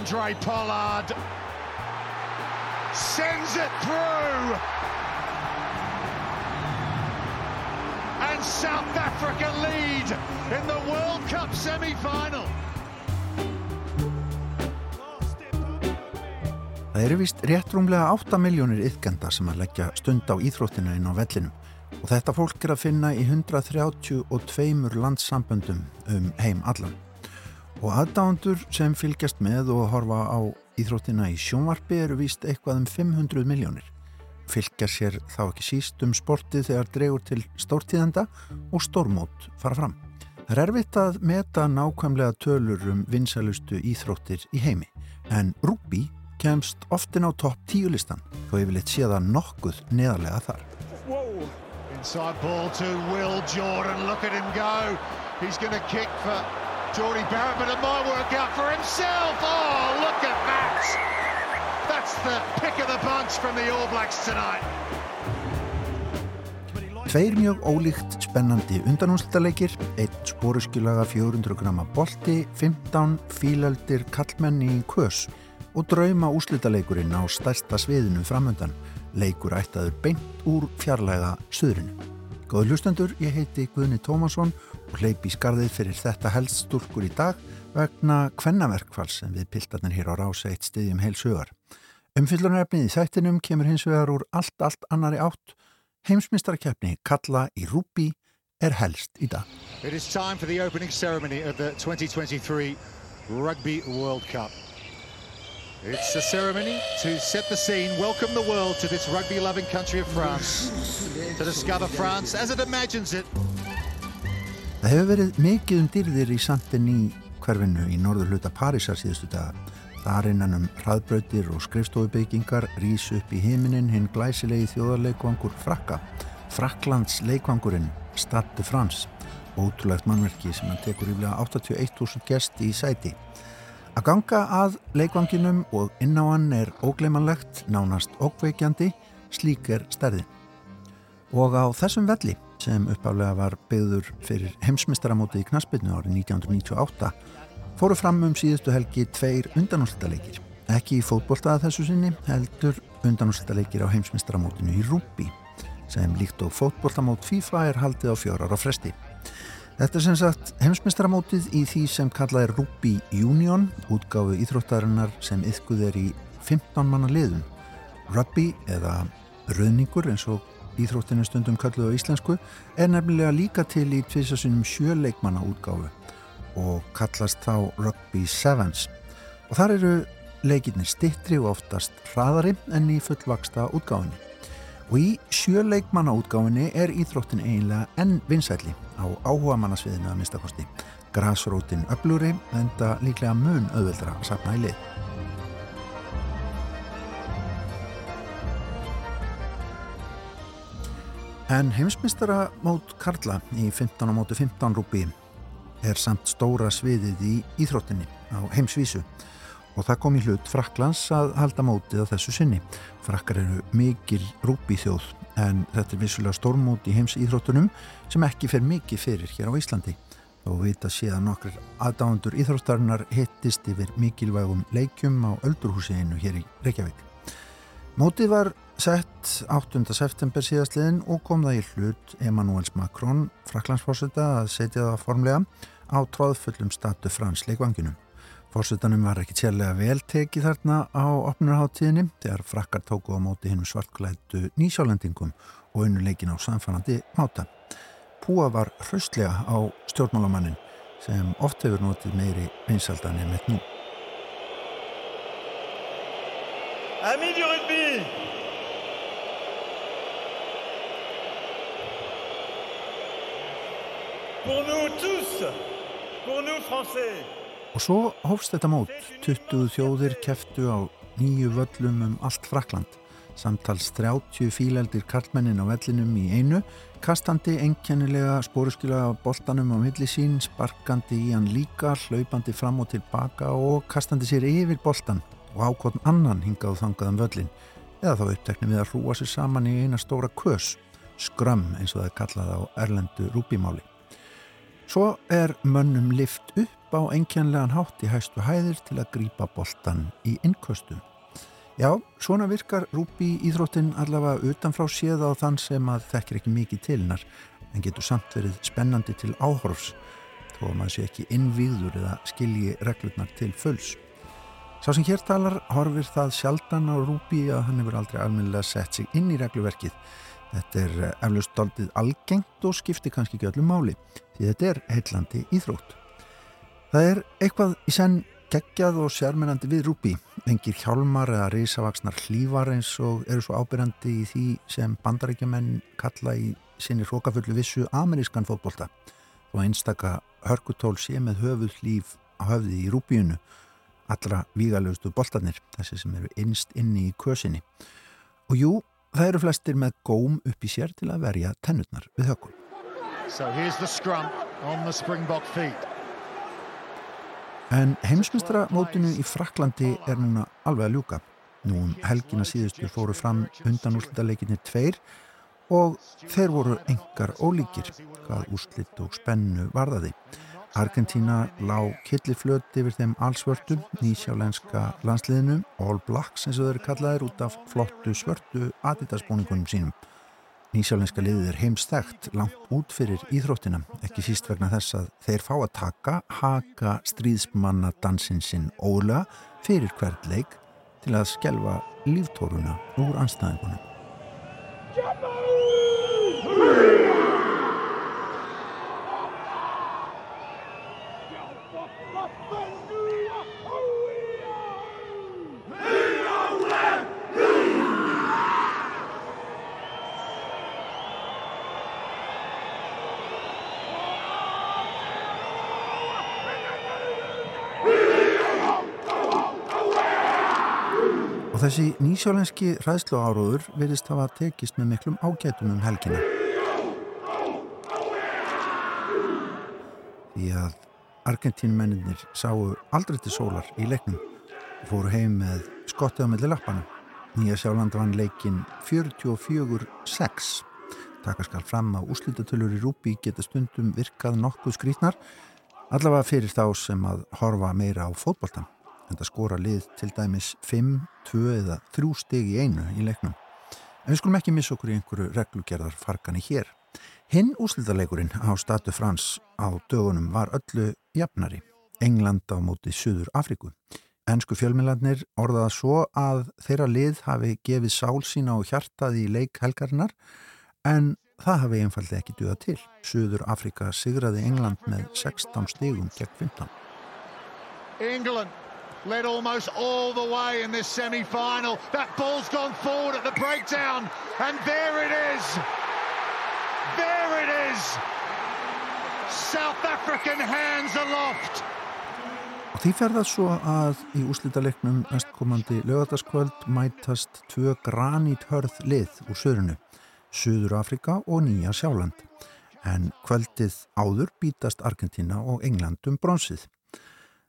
Andre Pollard sends it through. And South Africa lead in the World Cup semi-final. Það eru vist rétt rúmlega 8 miljónir yðgenda sem að leggja stund á íþróttina inn á vellinum og þetta fólk er að finna í 132 landsamböndum um heim allan. Og aðdándur sem fylgjast með og horfa á íþróttina í sjónvarpi eru vist eitthvað um 500 miljónir. Fylgjar sér þá ekki síst um sportið þegar dregur til stórtíðenda og stórmót fara fram. Það er erfitt að meta nákvæmlega tölur um vinsælustu íþróttir í heimi en rúbi kemst oftin á topp tíu listan þó yfirleitt séða nokkuð neðarlega þar. Whoa. Inside ball to Will Jordan. Look at him go. He's to kick for Geordie Barrett, but it might work out for himself. Oh, look at that. That's the pick of the bunch from the All Blacks tonight. Tveir mjög ólíkt spennandi undanúnslutaleikir, eitt spóruskilaga 400 grama bolti, 15 fílaldir kallmenni í kös og drauma úslutaleikurinn á stærsta sviðinu framöndan, leikur ættaður beint úr fjarlæga söðrinu. Góður hlustendur, ég heiti Guðni Tómasson og hleypi í skarðið fyrir þetta helst stúrkur í dag vegna kvennaverkfall sem við piltarnir hér á rása eitt stiðjum heilsugar. Umfyllunarefnið í þættinum kemur hins vegar úr allt, allt annari átt. Heimsmyndstarkeppni Kalla í Rúbi er helst í dag. It is time for the opening ceremony of the 2023 Rugby World Cup. It's a ceremony to set the scene, welcome the world to this rugby-loving country of France, to discover France as it imagines it. Það hefur verið mikið um dýrðir í Santin í hverfinu í norður hluta Parísar síðustu daga. Þar innan um hraðbrautir og skrifstofubyggingar rýs upp í heiminin hinn glæsilegi þjóðarleikvangur Frakka. Fraklands leikvangurinn Stade de France. Ótrúlegt mannverki sem hann tekur yfirlega 81.000 gest í sæti. Að ganga að leikvanginum og inn á hann er ógleimanlegt, nánast ókveikjandi, slík er stærðin. Og á þessum velli sem uppálega var byggður fyrir heimsmystaramóti í Knaspinu árið 1998 fóru fram um síðustu helgi tveir undanúslitaleikir. Ekki í fótboltaða þessu sinni heldur undanúslitaleikir á heimsmystaramótinu í Rúbi sem líkt og fótboltamót FIFA er haldið á fjórar á fresti. Þetta er sem sagt heimsmyndstaramótið í því sem kallað er Rugby Union, útgáfu íþróttarinnar sem yfkuð er í 15 manna liðun. Rugby eða rauningur eins og íþróttinu stundum kalluð á íslensku er nefnilega líka til í tviðsasunum sjöleikmanna útgáfu og kallast þá Rugby Sevens. Og þar eru leikinnir stittri og oftast hraðari enn í fullvaksta útgáfinni. Og í sjöleikmanna útgáfinni er íþróttin eiginlega enn vinsætli á áhuga mannasviðinu að mistakosti. Grasrótin öblúri enda líklega mun auðveldra að sapna í lið. En heimsmystara mót Karla í 15 á mótu 15 rúpi er samt stóra sviðið í íþróttinni á heimsvísu og það kom í hlut Fraklands að halda mótið á þessu sinni. Frakkar eru mikil rúpi þjóð en þetta er vissulega stórmót í heims íþróttunum sem ekki fer mikið fyrir hér á Íslandi og vita séðan nokkur aðdáðandur íþróttarinnar hittist yfir mikilvægum leikjum á Öldurhúsinu hér í Reykjavík. Mótið var sett 8. september síðastliðin og kom það í hlut Emmanuels Macron, fraklandsforsetta, að setja það formlega á tróðfullum statu frans leikvanginum. Fórsetanum var ekki tjærlega vel tekið þarna á opnurháttíðinni þegar frakkar tóku á móti hinnum svartklættu nýsjálendingum og unnuleikin á samfannandi máta. Púa var hraustlega á stjórnmálamannin sem oft hefur notið meiri vinsaldan en með nú. Amis du rugby Pour nous tous, pour nous français Og svo hófst þetta mót, 20 þjóðir keftu á nýju völlum um allt Frakland. Samtals 30 fíleldir karlmennin á vellinum í einu, kastandi enkennilega spóruskilega boltanum á milli sín, sparkandi í hann líka, hlaupandi fram og tilbaka og kastandi sér yfir boltan og ákvotn annan hingað þangaðan völlin. Eða þá uppteknum við að hrúa sér saman í eina stóra kös, skrömm eins og það er kallað á erlendu rúbimáli. Svo er mönnum lift upp upp á enkjanlegan hátt í hæstu hæðir til að grípa boltan í innköstum. Já, svona virkar Rúbi íþróttin allavega utanfrá séð á þann sem að þekkir ekki mikið tilinnar en getur samt verið spennandi til áhorfs þó að maður sé ekki innvíður eða skilji reglurnar til fulls. Sá sem hér talar horfir það sjaldan á Rúbi að hann hefur aldrei almennilega sett sig inn í regluverkið. Þetta er eh, eflaust doldið algengt og skiptir kannski ekki öllum máli því þetta er heillandi íþrótt. Það er eitthvað í senn geggjað og sérmennandi við Rúbi, engir hjálmar eða risavaksnar hlývar eins og eru svo ábyrjandi í því sem bandarækjumenn kalla í sinni hrókafullu vissu amerískan fótbolta og einstaka hörkutól sé með höfuð hlýf á höfði í Rúbíunu allra vígalegustu boltarnir, þessi sem eru innst inni í kösinni. Og jú, það eru flestir með góm upp í sér til að verja tennutnar við hökun. So here's the scrum on the Springbok feet. En heimsmyndstramótinu í Fraklandi er núna alveg að ljúka. Nú um helgina síðustu fóru fram undan úrslitaleikinni tveir og þeir voru engar ólíkir hvað úrslit og spennu varðaði. Argentína lág killiflöti yfir þeim allsvörtu, nýsjálenska landsliðinu, All Blacks eins og þeir kallaðir út af flottu svörtu aditasbúningunum sínum. Nýsjálenska liðið er heimstækt langt út fyrir íþróttina, ekki síst vegna þess að þeir fá að taka haka stríðsmanna dansinsinn ólega fyrir hvert leik til að skelva líftóruna úr anstæðingunum. Og þessi nýsjálenski ræðslu áróður verðist hafa tekist með miklum ágætum um helgina. Því að Argentínmennir sáu aldrei til sólar í leiknum og fóru heim með skottið á melli lappana. Nýja sjáland vann leikin 44-6. Takkarskal fram að úslítatölur í Rúbi geta stundum virkað nokkuð skrítnar allavega fyrir þá sem að horfa meira á fótboltan en það skora lið til dæmis 5, 2 eða 3 steg í einu í leiknum. En við skulum ekki missa okkur í einhverju reglugerðar fargani hér. Hinn úslítarleikurinn á Statu Frans á dögunum var öllu jafnari, England á móti Suður Afriku. Ensku fjölmiðlarnir orðaða svo að þeirra lið hafi gefið sál sína og hjartaði í leik helgarinnar en það hafi einfaldi ekki duða til. Suður Afrika sigraði England með 16 stegum gegn 15. England led almost all the way in this semi-final. That ball's gone forward at the breakdown, and there it is. There it is. South African hands aloft. Og því fer það svo að í úslítaleiknum næstkomandi lögataskvöld mætast tvö granít hörð lið úr söðrunu, Suður Afrika og Nýja Sjáland. En kvöldið áður bítast Argentina og England um bronsið.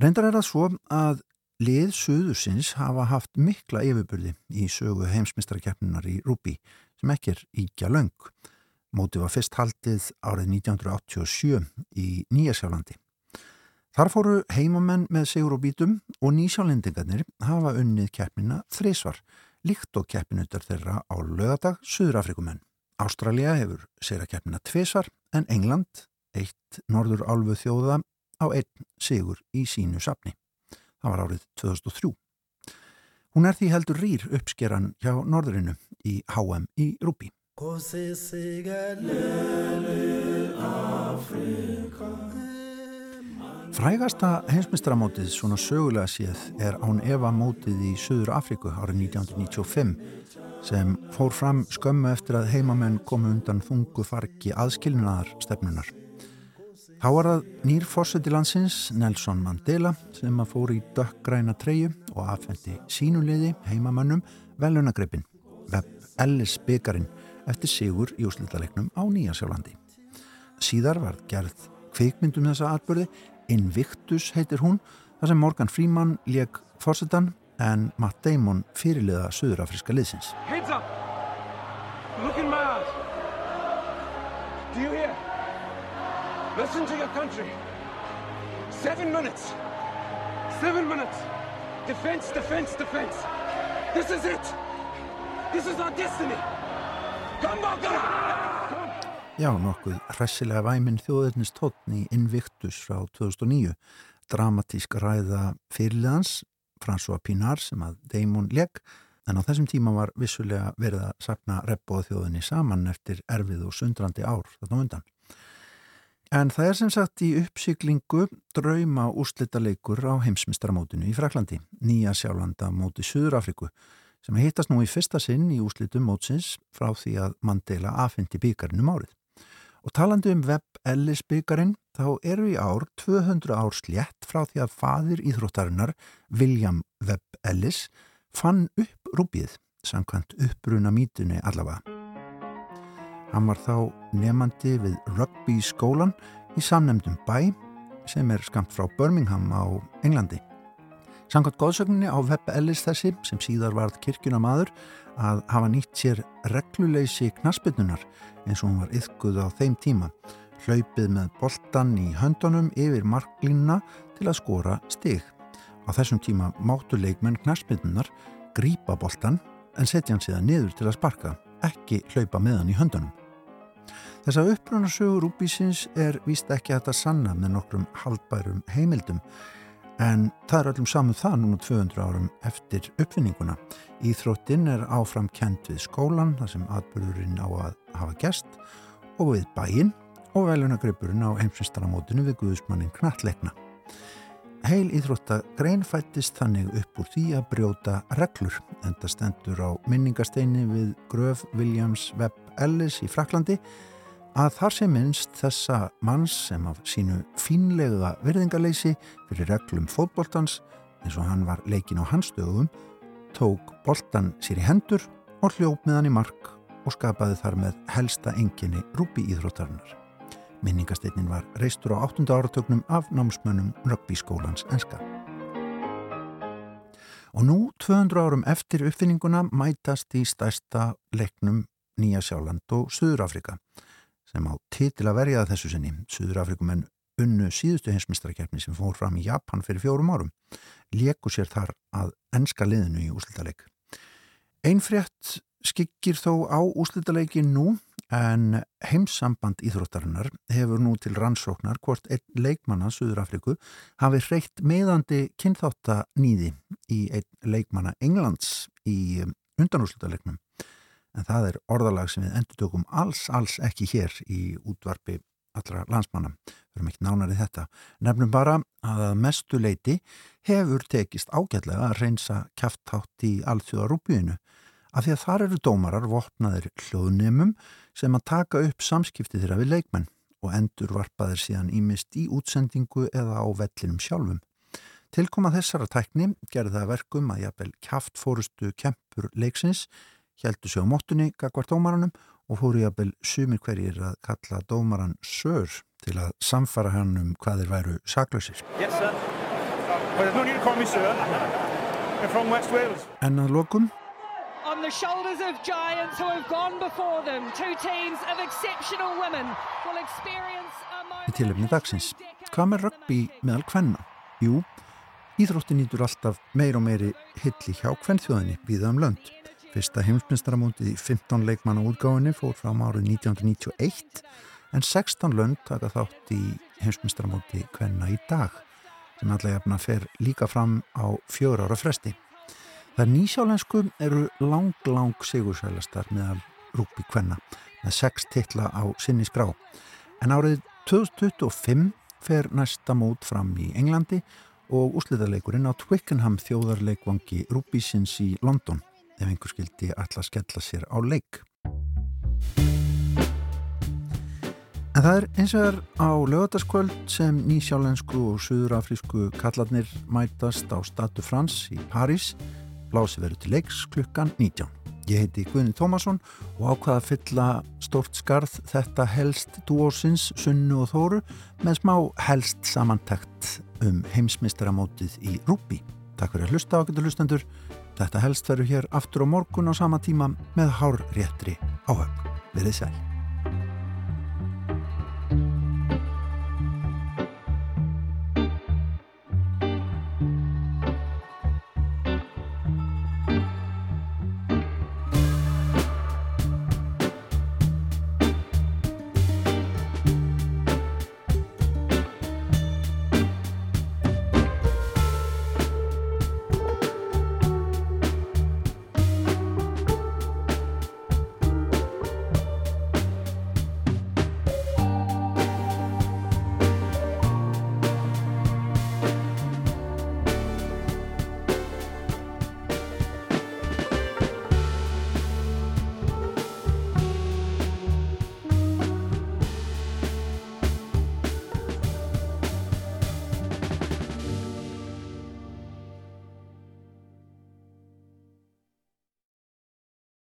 Reyndar er það svo að Lið Suðursins hafa haft mikla yfirbyrði í sögu heimsmyndstarakefninar í Rúbi sem ekki er íkja laung. Mótið var fyrst haldið árið 1987 í Nýjasjálandi. Þar fóru heimamenn með sigur og bítum og nýsjálendingarnir hafa unnið keppnina þrísvar, líkt og keppinutar þeirra á lögadag Suðurafrikumenn. Ástralja hefur sér að keppina tvísvar en England, eitt norður álfu þjóða, á einn sigur í sínu sapni. Það var árið 2003. Hún er því heldur rýr uppskeran hjá norðurinu í HM í Rúbi. Frægasta heimsmyndstramótið svona sögulega séð er án Eva mótið í Suður Afriku árið 1995 sem fór fram skömmu eftir að heimamenn komu undan þungu fargi aðskilnaðar stefnunar. Þá var það nýr fórseti landsins Nelson Mandela sem að fóri í dökkgræna treyu og aðfendi sínuleiði heimamönnum velunagreipin Webb Ellis byggarinn eftir sigur í úslítalegnum á Nýjasjálandi. Síðar var gerð kveikmyndum þessa atbyrði Invictus heitir hún þar sem Morgan Freeman leik fórsetan en Matt Damon fyrirliða söðurafriska liðsins. Heads up! Look in my eyes! Do you hear? Listen to your country. Seven minutes. Seven minutes. Defense, defense, defense. This is it. This is our destiny. Come Boca! Já, nokkuð hressilega væminn þjóðurnist tóttn í Invictus frá 2009. Dramatísk ræða fyrirliðans, François Pinar sem að Damon legg, en á þessum tíma var vissulega verið að sapna reppóð þjóðinni saman eftir erfið og sundrandi ár þarna undan. En það er sem sagt í uppsiklingu drauma úrslitaleikur á heimsmystaramótinu í Fraklandi, Nýja sjálfanda móti Suðurafriku, sem hittast nú í fyrsta sinn í úrslitum mótsins frá því að Mandela afhyndi byggarinn um árið. Og talandi um Webb Ellis byggarinn, þá eru í ár 200 ár slétt frá því að fadir íþróttarinnar, William Webb Ellis, fann upp rúbið, samkvæmt uppbruna mítunni allavega. Hann var þá nefandi við rugby skólan í samnemdum bæ sem er skamt frá Birmingham á Englandi. Samkvæmt góðsögninni á Webb Ellis þessi sem síðar varð kirkjuna maður að hafa nýtt sér regluleysi knaspinnunar eins og hún var yfkuð á þeim tíma. Hlaupið með boltan í höndunum yfir marklínuna til að skora stig. Á þessum tíma máttu leikmenn knaspinnunar grípa boltan en setja hann síðan niður til að sparka, ekki hlaupa með hann í höndunum. Þessa upprunarsögur úbísins er víst ekki að þetta sanna með nokkrum haldbærum heimildum en það er öllum saman það núna 200 árum eftir uppfinninguna. Íþróttinn er áfram kent við skólan þar sem atbyrðurinn á að hafa gest og við bæinn og velunagreipurinn á heimsvistaramótinu við Guðismannin Knallegna. Heil íþróttagrein fættist þannig upp úr því að brjóta reglur en það stendur á minningasteini við Gröf Williams Webb Ellis í Fraklandi að þar sé minnst þessa manns sem af sínu fínlega virðingarleysi fyrir reglum fótboltans eins og hann var leikin á hans dögum tók boltan sér í hendur og hljóp með hann í mark og skapaði þar með helsta enginni rúbi íþróttarinnar. Minningasteitnin var reistur á 8. áratögnum af námsmönnum rugbyskólans enska. Og nú, 200 árum eftir uppfinninguna, mætast í stærsta leiknum Nýja Sjáland og Suðurafrika sem á titil að verja þessu sinni. Suðurafrikumenn unnu síðustu heimsmyndstarakeppni sem fór fram í Japan fyrir fjórum árum. Leku sér þar að enska liðinu í úslítaleg. Einfrétt skikkir þó á úslítalegin nú en heimsamband íþróttarinnar hefur nú til rannsóknar hvort einn leikmanna Suðurafriku hafi hreitt meðandi kynþáttanýði í einn leikmanna Englands í undanúslítalegnum en það er orðalag sem við endur tökum alls, alls ekki hér í útvarpi allra landsmanna. Við erum ekki nánari þetta. Nefnum bara að mestu leiti hefur tekist ágætlega að reynsa kæfthátt í alþjóðarúbíinu af því að þar eru dómarar vopnaðir hljóðnemum sem að taka upp samskipti þeirra við leikmenn og endur varpaðir síðan ímist í útsendingu eða á vellinum sjálfum. Tilkoma þessara tækni gerði það verkum að jafnvel kæftfórustu kempur leiksins heldu sig á móttunni gagvar dómaranum og fóru ég að bel sumir hverjir að kalla dómaran sör til að samfara hann um hvað þeir væru saklausir. Yes. En að lokum on the shoulders of giants who have gone before them. Two teams of exceptional women will experience a moment... Í tilöfni dagsins. Hvað með rugby meðal hvenna? Jú, íþrótti nýtur alltaf meir og meiri hilli hjá hvennþjóðinni viða um lönd. Fyrsta heimsmyndstarmóndið í 15 leikmanna útgáðinni fór fram árið 1991 en 16 lönd taka þátt í heimsmyndstarmóndi hvenna í dag sem allega jafna fer líka fram á fjögur ára fresti. Það nýsjálensku eru lang, lang sigursælastar meðal rúpi hvenna með 6 titla á sinni skrá. En árið 2025 fer næsta mót fram í Englandi og úsliðarleikurinn á Twickenham þjóðarleikvangi rúbísins í London ef einhver skildi alltaf skella sér á leik. En það er eins og er á lögataskvöld sem nýsjálensku og suðurafrísku kallarnir mætast á Statu Frans í París. Blási verið til leiks klukkan 19. Ég heiti Guðni Tómasson og ákvaða að fylla stort skarð þetta helst dúósins, sunnu og þóru með smá helst samantækt um heimsmystaramótið í Rúbi. Takk fyrir að hlusta á getur hlustendur. Þetta helst verður hér aftur á morgun á sama tíma með hár réttri áhöfn. Verðið sæl.